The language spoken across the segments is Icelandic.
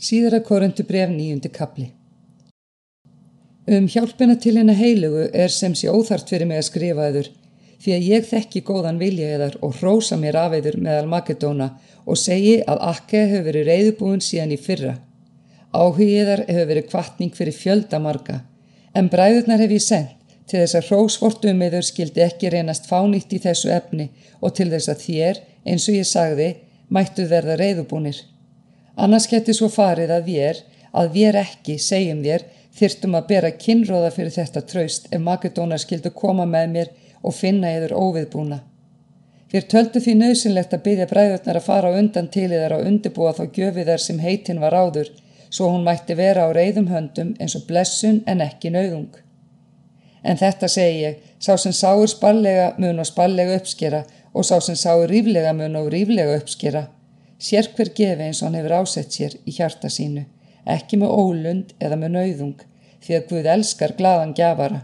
Síðara korundu bref nýjundi kapli. Um hjálpina til hennar heilugu er sem sé óþart fyrir mig að skrifa eður, því að ég þekki góðan vilja eðar og hrósa mér af eður meðal Makedóna og segi að Akke hefur verið reyðubúin síðan í fyrra. Áhugiðar hefur verið kvartning fyrir fjöldamarga, en bræðurnar hef ég sendt til þess að hrósvortum meður skildi ekki reynast fánýtt í þessu efni og til þess að þér, eins og ég sagði, mættu verða reyðubúnir. Annars geti svo farið að við, að við ekki, segjum þér, þyrtum að bera kinnróða fyrir þetta traust ef Makedónar skildu koma með mér og finna yfir óviðbúna. Við töldu því nöðsynlegt að byggja bræðurnar að fara undan til yðar og undirbúa þá gjöfiðar sem heitin var áður, svo hún mætti vera á reyðum höndum eins og blessun en ekki nöðung. En þetta segi ég, sá sem sáur spallega mun og spallega uppskera og sá sem sáur ríflega mun og ríflega uppskera sér hver gefi eins og hann hefur ásett sér í hjarta sínu, ekki með ólund eða með nauðung, því að Guð elskar gladan gjafara.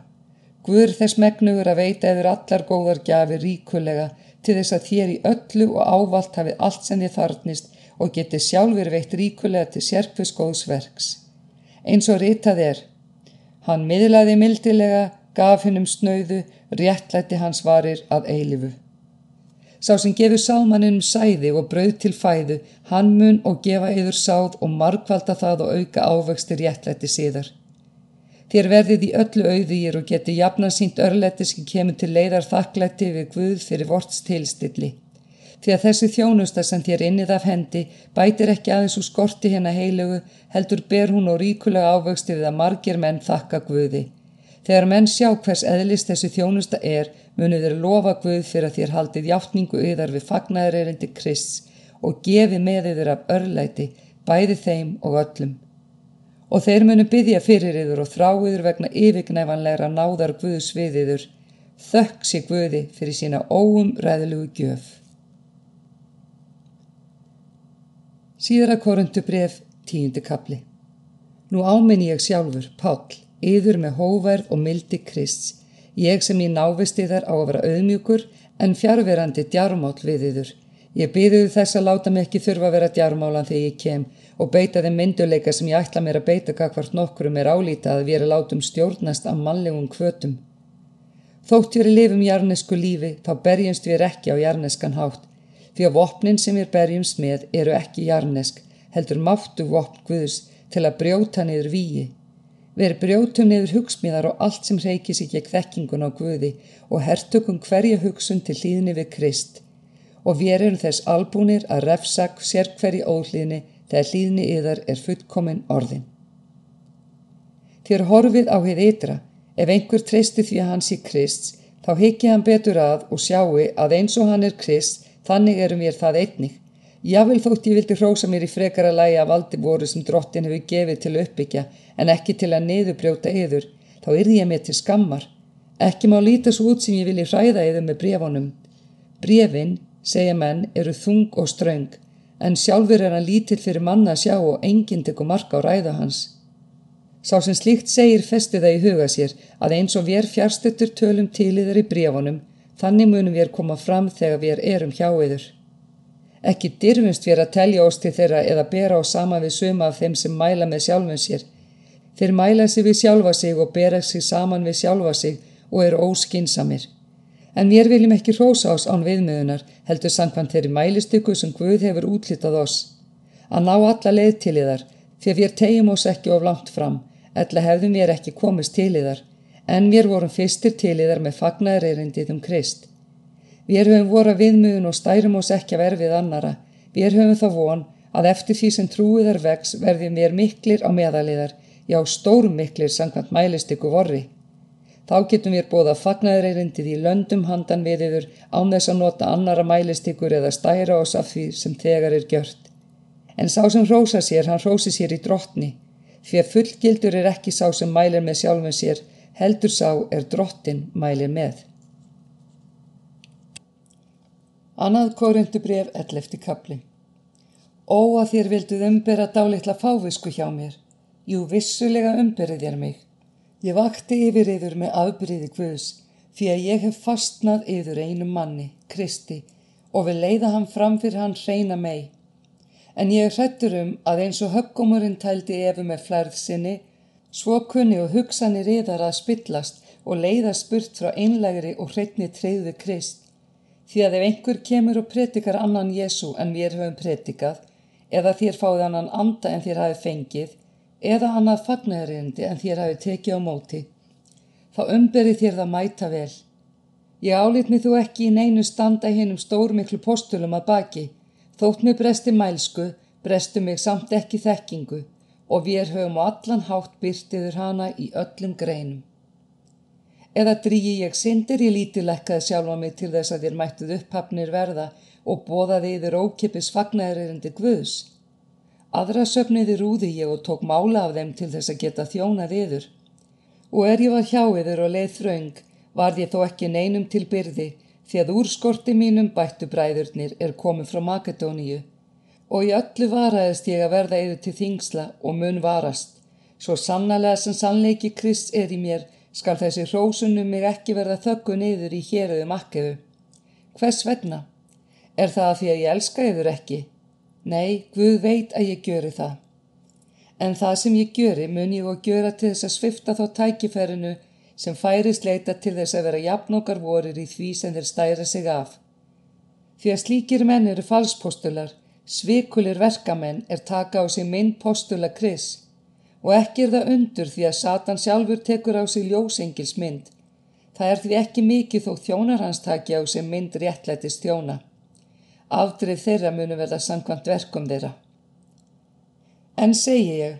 Guður þess megnugur að veita eður allar góðar gjafi ríkulega til þess að þér í öllu og ávalt hafið allt sem þið þarnist og getið sjálfur veitt ríkulega til sérkvis góðs verks. Eins og ritað er, hann miðlaði mildilega, gaf hennum snauðu, réttlætti hans varir að eilifu. Sá sem gefur sámaninum sæði og brauð til fæðu, hann mun og gefa yfir sáð og markvalda það og auka ávextir réttlætti síðar. Þér verðið í öllu auðýr og geti jafna sínt örlætti sem kemur til leiðar þakklætti við Guð fyrir vorts tilstilli. Því að þessi þjónusta sem þér innið af hendi bætir ekki aðeins úr skorti hérna heilugu, heldur ber hún og ríkulega ávexti við að margir menn þakka Guði. Þegar menn sjá hvers eðlist þessi þjónusta er, munu þeir lofa Guð fyrir að þér haldið hjáttningu yðar við fagnæðurerindi Krist og gefi með yður af örlæti, bæði þeim og öllum. Og þeir munu byggja fyrir yður og þrá yður vegna yfirgnæfanlegra náðar Guðs við yður, þökk sér Guði fyrir sína óum ræðlugu gjöf. Síðara korundu bref, tíundi kapli. Nú áminni ég sjálfur, Páll, yður með hóverð og mildi Krists, Ég sem í návisti þar á að vera auðmjúkur en fjárverandi djarmál við yður. Ég byðuðu þess að láta mig ekki þurfa að vera djarmálan þegar ég kem og beita þeim mynduleika sem ég ætla mér að beita kakvart nokkrum er álítað að vera látum stjórnast af mannlegum kvötum. Þótt við lifum jarnesku lífi þá berjumst við ekki á jarneskan hátt því að vopnin sem við berjumst með eru ekki jarnesk heldur máttu vopn Guðs til að brjóta niður víi Við brjótum niður hugsmíðar og allt sem reykis í gegn þekkingun á Guði og hertökum hverja hugsun til hlýðni við Krist og við erum þess albúnir að refsak sér hverji óhlýðni þegar hlýðni yðar er fullkominn orðin. Þér horfið á heið ytra, ef einhver treysti því að hann sé Krist, þá hekki hann betur að og sjáu að eins og hann er Krist, þannig erum við það einnig. Jável þótt ég vildi hrósa mér í frekara lægi af valdi voru sem drottin hefur gefið til uppbyggja en ekki til að niðurbrjóta yður, þá yrði ég mér til skammar. Ekki má líta svo út sem ég vilji hræða yður með brefunum. Brefin, segja menn, eru þung og ströng, en sjálfur er hann lítill fyrir manna að sjá og enginn tekur marka á ræða hans. Sá sem slíkt segir festi það í huga sér að eins og við er fjárstuttur tölum til yður í brefunum, þannig munum við koma fram þegar við erum hjá yður. Ekki dyrfumst við að telja oss til þeirra eða bera á sama við suma af þeim sem mæla með sjálfum sér. Þeir mæla sig við sjálfa sig og bera sig saman við sjálfa sig og eru óskinsamir. En mér viljum ekki rósa ás án viðmiðunar, heldur sangvann þeirri mælistykku sem Guð hefur útlitað oss. Að ná alla leið til yðar, fyrir við tegjum oss ekki of langt fram, eðla hefðum við ekki komist til yðar, en við vorum fyrstir til yðar með fagnæðreirindið um Krist. Við höfum voru að viðmögun og stærum oss ekki að verfið annara. Við höfum þá von að eftir því sem trúiðar vex verðum við miklir á meðaliðar, já stórum miklir sangkvæmt mælistykku vorri. Þá getum við bóða fagnaðreirindið í löndum handan við yfir án þess að nota annara mælistykkur eða stæra oss af því sem þegar er gjört. En sá sem rósa sér, hann rósi sér í drottni. Því að fullgildur er ekki sá sem mælir með sjálfum sér, heldur sá er drottin mælir með. Annað korindubref 11. kapli Ó að þér vilduð umbera dálitla fávisku hjá mér. Jú, vissulega umberið þér mig. Ég vakti yfir yfir með afbyrði Guðs, því að ég hef fastnað yfir einum manni, Kristi, og vil leiða hann fram fyrir hann hreina mei. en ég hrettur um að eins og höggumurinn tældi efu með flærð sinni, svo kunni og hugsanir yðar að spillast og leiða spurt frá einlegri og hreitni treyðu Krist. Því að ef einhver kemur og predikar annan Jésu en við höfum predikað, eða þér fáið annan anda en þér hafi fengið, eða annað fagnæðarindi en þér hafi tekið á móti, þá umberi þér það mæta vel. Ég álít mig þú ekki í neinu standa hinnum stórmiklu postulum að baki, þótt mig bresti mælsku, brestu mig samt ekki þekkingu og við höfum á allan hátt byrtiður hana í öllum greinum. Eða drýji ég syndir í lítilekkaði sjálfa mig til þess að þér mættuð upphafnir verða og bóðaði yfir ókipis fagnæðurindi Guðs. Aðra söfniði rúði ég og tók mála af þeim til þess að geta þjónað yfir. Og er ég var hjá yfir og leið þraung, var ég þó ekki neinum til byrði því að úr skorti mínum bættu bræðurnir er komið frá Makedóníu. Og í öllu varaðist ég að verða yfir til þingsla og mun varast. Svo sannlega sem sannleiki Krist er í mér skal þessi hrósunum mig ekki verða þöggu niður í héröðum akkefu. Hvers vegna? Er það að því að ég elska yfir ekki? Nei, Guð veit að ég gjöri það. En það sem ég gjöri mun ég og gjöra til þess að svifta þá tækifærinu sem færist leita til þess að vera jafnokar vorir í því sem þeir stæra sig af. Því að slíkir menn eru falspostular, svikulir verkamenn er taka á sig minn postula Kris Og ekki er það undur því að Satan sjálfur tekur á sig ljósengils mynd. Það er því ekki mikið þó þjónar hans taki á sig mynd réttlætist þjóna. Afdrif þeirra munu verða samkvæmt verkum þeirra. En segi ég,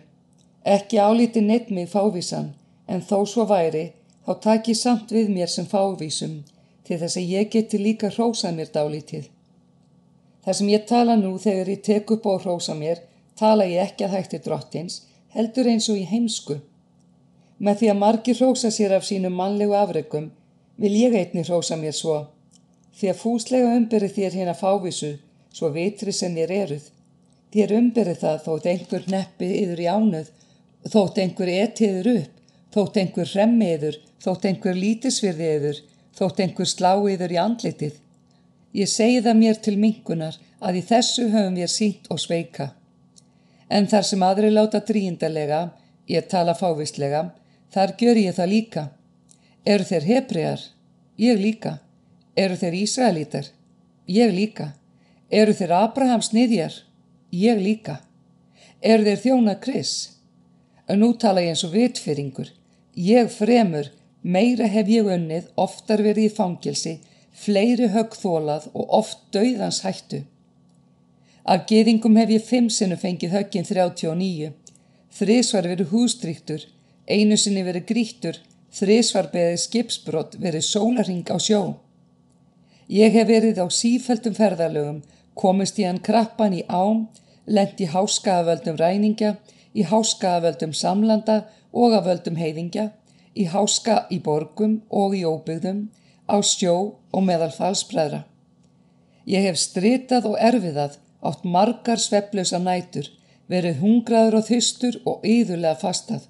ekki álíti neitt mig fávísan, en þó svo væri, þá taki samt við mér sem fávísum, til þess að ég geti líka hrósað mér dálítið. Það sem ég tala nú þegar ég tek upp á hrósa mér, tala ég ekki að hætti drottins, heldur eins og í heimsku. Með því að margi hrósa sér af sínum mannlegu afregum vil ég einni hrósa mér svo. Því að fúslega umberi þér hérna fávísu, svo vitri sem þér eruð. Þér umberi það þótt einhver neppi yður í ánuð, þótt einhver etiður upp, þótt einhver remmi yður, þótt einhver lítisvirði yður, þótt einhver slá yður í andlitið. Ég segi það mér til mingunar að í þessu höfum við sínt og sveika. En þar sem aðri láta dríndalega, ég tala fávistlega, þar gjör ég það líka. Eru þeir hebregar? Ég líka. Eru þeir Ísraelítar? Ég líka. Eru þeir Abrahams niðjar? Ég líka. Eru þeir þjóna Kris? Nú tala ég eins og vitfyringur. Ég fremur, meira hef ég unnið, oftar verið í fangilsi, fleiri högg þólað og oft dauðans hættu. Af geðingum hef ég fimm sinu fengið höggin 39. Þrísvar verið hústryktur, einu sinni verið grítur, þrísvar beðið skipsbrott verið sólaring á sjó. Ég hef verið á sífældum ferðalögum, komist í hann krappan í ám, lent í háskaðavöldum ræninga, í háskaðavöldum samlanda og af völdum heiðingja, í háska í borgum og í óbyggðum, á sjó og meðal falsbræðra. Ég hef stritað og erfiðað átt margar svepplösa nætur, verið hungraður og þystur og yðurlega fastað.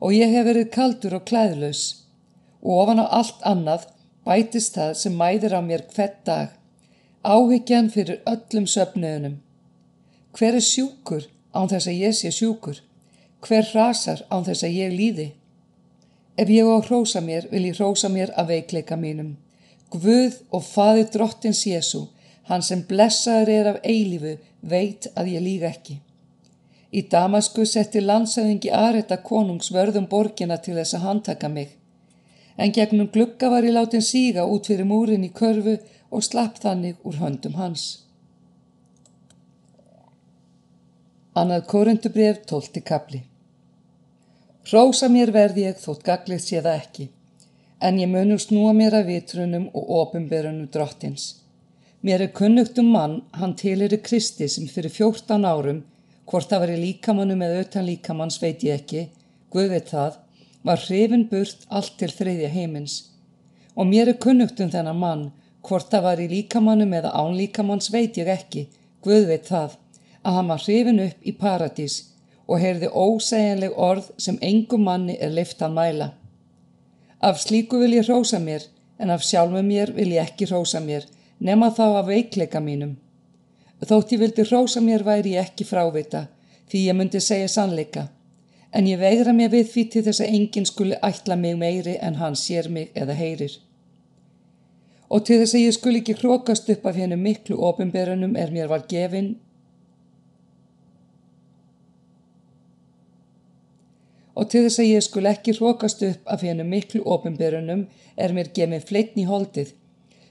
Og ég hef verið kaldur og klæðlaus. Og ofan á allt annað bætist það sem mæðir á mér hvert dag. Áhyggjan fyrir öllum söpnöðunum. Hver er sjúkur án þess að ég sé sjúkur? Hver rasar án þess að ég líði? Ef ég á að hrósa mér, vil ég hrósa mér að veikleika mínum. Guð og faði drottins Jésu Hann sem blessaður er af eilífu veit að ég líga ekki. Í Damasku setti landsæðingi Areta konungs vörðum borgina til þess að handtaka mig. En gegnum glukka var ég látin síga út fyrir múrin í körfu og slapp þannig úr höndum hans. Annað korundubref tólti kapli. Rósa mér verði ég þótt gaglið sé það ekki, en ég munur snúa mér að vitrunum og ofinberunum drottins. Mér er kunnugt um mann, hann tilir í Kristi sem fyrir fjórtán árum, hvort það var í líkamannum eða utan líkamanns veit ég ekki, Guð veit það, var hrifin burt allt til þriðja heimins. Og mér er kunnugt um þennan mann, hvort það var í líkamannum eða án líkamanns veit ég ekki, Guð veit það, að hann var hrifin upp í paradís og heyrði ósegjanleg orð sem engum manni er lift að mæla. Af slíku vil ég rósa mér, en af sjálfu mér vil ég ekki rósa mér, nema þá af veikleika mínum. Þótt ég vildi hrósa mér væri ég ekki frávita því ég myndi segja sannleika. En ég veigra mér við því til þess að enginn skuli ætla mig meiri en hann sér mig eða heyrir. Og til þess að ég skuli ekki hrókast upp af hennu miklu ofinberunum er mér var gefin og til þess að ég skul ekki hrókast upp af hennu miklu ofinberunum er mér gefin fleitn í holdið.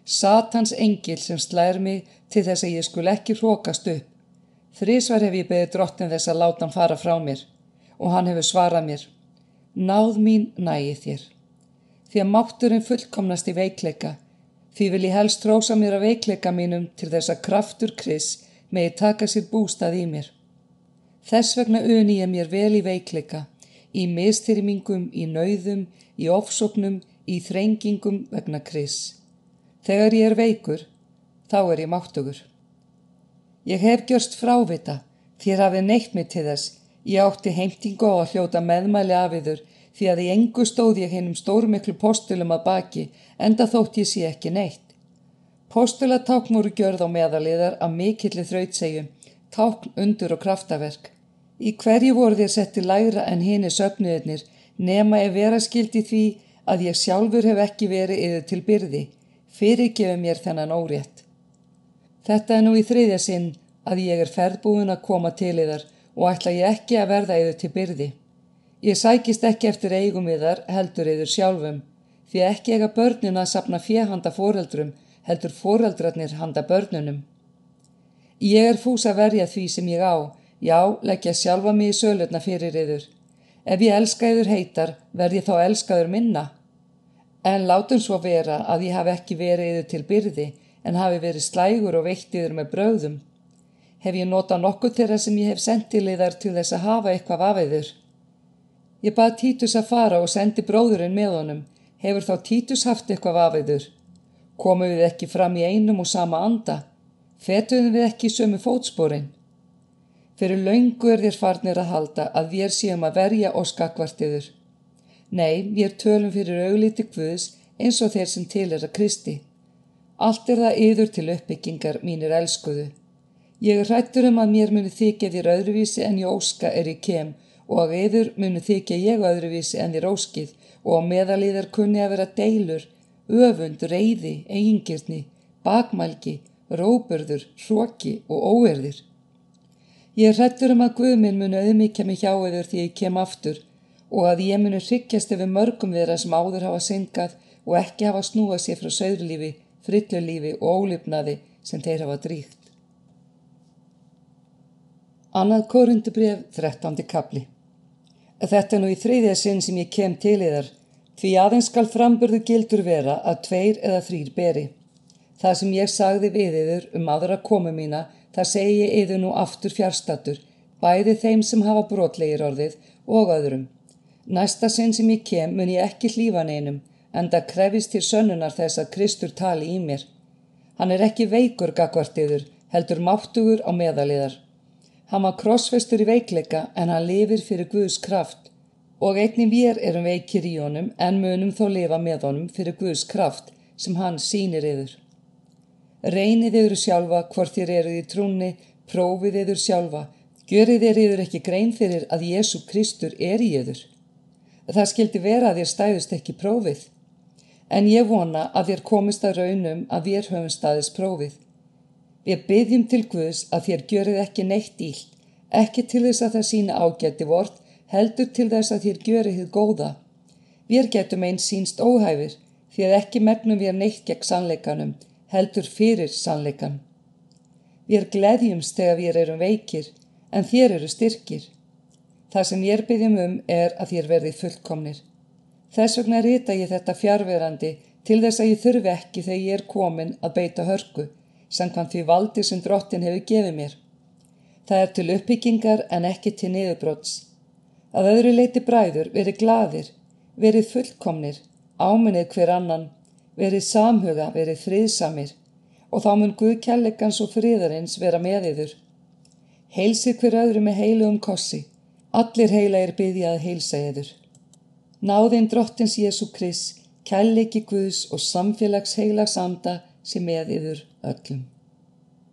Satans engil sem slæðir mig til þess að ég skul ekki hrókast upp. Þrísvar hef ég beðið drottin þess að láta hann fara frá mér og hann hefur svarað mér. Náð mín nægi þér. Því að mátturinn fullkomnast í veikleika. Því vil ég helst trósa mér að veikleika mínum til þess að kraftur kris megi taka sér bústað í mér. Þess vegna uni ég mér vel í veikleika í mistyrmingum, í nauðum, í ofsóknum, í þrengingum vegna kris. Þegar ég er veikur, þá er ég máttugur. Ég hef gjörst frávita, þér hafið neitt mig til þess, ég átti heimtingu á að hljóta meðmæli afiður því að í engu stóð ég hennum stórmiklu postulum að baki, enda þótt ég sé ekki neitt. Postulatákn voru gjörð á meðaliðar af mikillir þrautsegjum, tákn undur og kraftaverk. Í hverju voru þér setti lægra en hini söpnuðinir nema ef vera skildi því að ég sjálfur hef ekki verið yfir til byrði, fyrirgefu mér þennan órétt. Þetta er nú í þriðja sinn að ég er ferðbúin að koma til yðar og ætla ég ekki að verða yfir til byrði. Ég sækist ekki eftir eigum yðar heldur yfir sjálfum, því ekki ega börnin að sapna fjehanda foreldrum heldur foreldrarnir handa börnunum. Ég er fús að verja því sem ég á, Já, leggja sjálfa mig í sölutna fyrir yður. Ef ég elska yður heitar, verð ég þá elskaður minna. En látum svo vera að ég hafi ekki verið yður til byrði, en hafi verið slægur og veitt yður með bröðum. Hef ég notað nokkuð það sem ég hef sendið liðar til þess að hafa eitthvað af yður. Ég bað Títus að fara og sendi bróðurinn með honum. Hefur þá Títus haft eitthvað af yður? Komum við ekki fram í einum og sama anda? Fetuðum við ekki sömu fótsporin? Fyrir laungu er þér farnir að halda að við séum að verja og skakvartiður. Nei, við tölum fyrir auglíti Guðs eins og þeir sem til er að Kristi. Allt er það yður til uppbyggingar mínir elskuðu. Ég hrættur um að mér muni þykja þér öðruvísi en ég óska er ég kem og að yður muni þykja ég öðruvísi en þér óskið og að meðalíðar kunni að vera deilur, öfund, reyði, eigingirni, bakmælgi, róburður, hróki og óerðir. Ég hrettur um að Guðminn muni auðmíkja mig hjá yfir því ég kem aftur og að ég muni hryggjast yfir mörgum þeirra sem áður hafa syngað og ekki hafa snúað sér frá söðurlífi, frillulífi og ólipnaði sem þeir hafa dríkt. Annað korundubref, 13. kapli. Þetta er nú í þriðja sinn sem ég kem til yðar, því aðeins skal framburðu gildur vera að tveir eða þrýr beri. Það sem ég sagði við yður um aðra komu mína Það segi yður nú aftur fjárstatur, bæði þeim sem hafa brotlegir orðið og öðrum. Næsta sinn sem ég kem mun ég ekki hlýfa neinum, en það krefist til sönnunar þess að Kristur tali í mér. Hann er ekki veikur gagvart yður, heldur máttugur á meðaliðar. Hann var krossfestur í veikleika en hann lifir fyrir Guðs kraft og einnig við erum veikir í honum en munum þó lifa með honum fyrir Guðs kraft sem hann sínir yður. Reynið yfir sjálfa hvort þér eruð í trúni, prófið yfir sjálfa, görið yfir ekki grein fyrir að Jésu Kristur er í yfir. Það skildi vera að þér stæðust ekki prófið, en ég vona að þér komist að raunum að þér höfum staðist prófið. Við byggjum til Guðs að þér görið ekki neitt íll, ekki til þess að það sína ágætti vort, heldur til þess að þér görið þið góða. Við getum einn sínst óhæfir, því að ekki megnum við neitt gegn sannleikanum, heldur fyrir sannleikan. Við gleðjumst þegar við erum veikir, en þér eru styrkir. Það sem ég byggjum um er að þér verði fullkomnir. Þess vegna rita ég þetta fjárverandi til þess að ég þurfi ekki þegar ég er komin að beita hörku, samkvæmt því valdi sem drottin hefur gefið mér. Það er til uppbyggingar en ekki til niðurbróts. Að öðru leiti bræður verið gladir, verið fullkomnir, áminnið hver annan, verið samhuga, verið friðsamir og þá mun Guð kjallegans og friðarins vera með yður. Heilsið hver öðru með heilu um kossi, allir heila er byggðið að heilsa yður. Náðinn drottins Jésu Krist, kjallegi Guðs og samfélags heilags anda sem með yður öllum.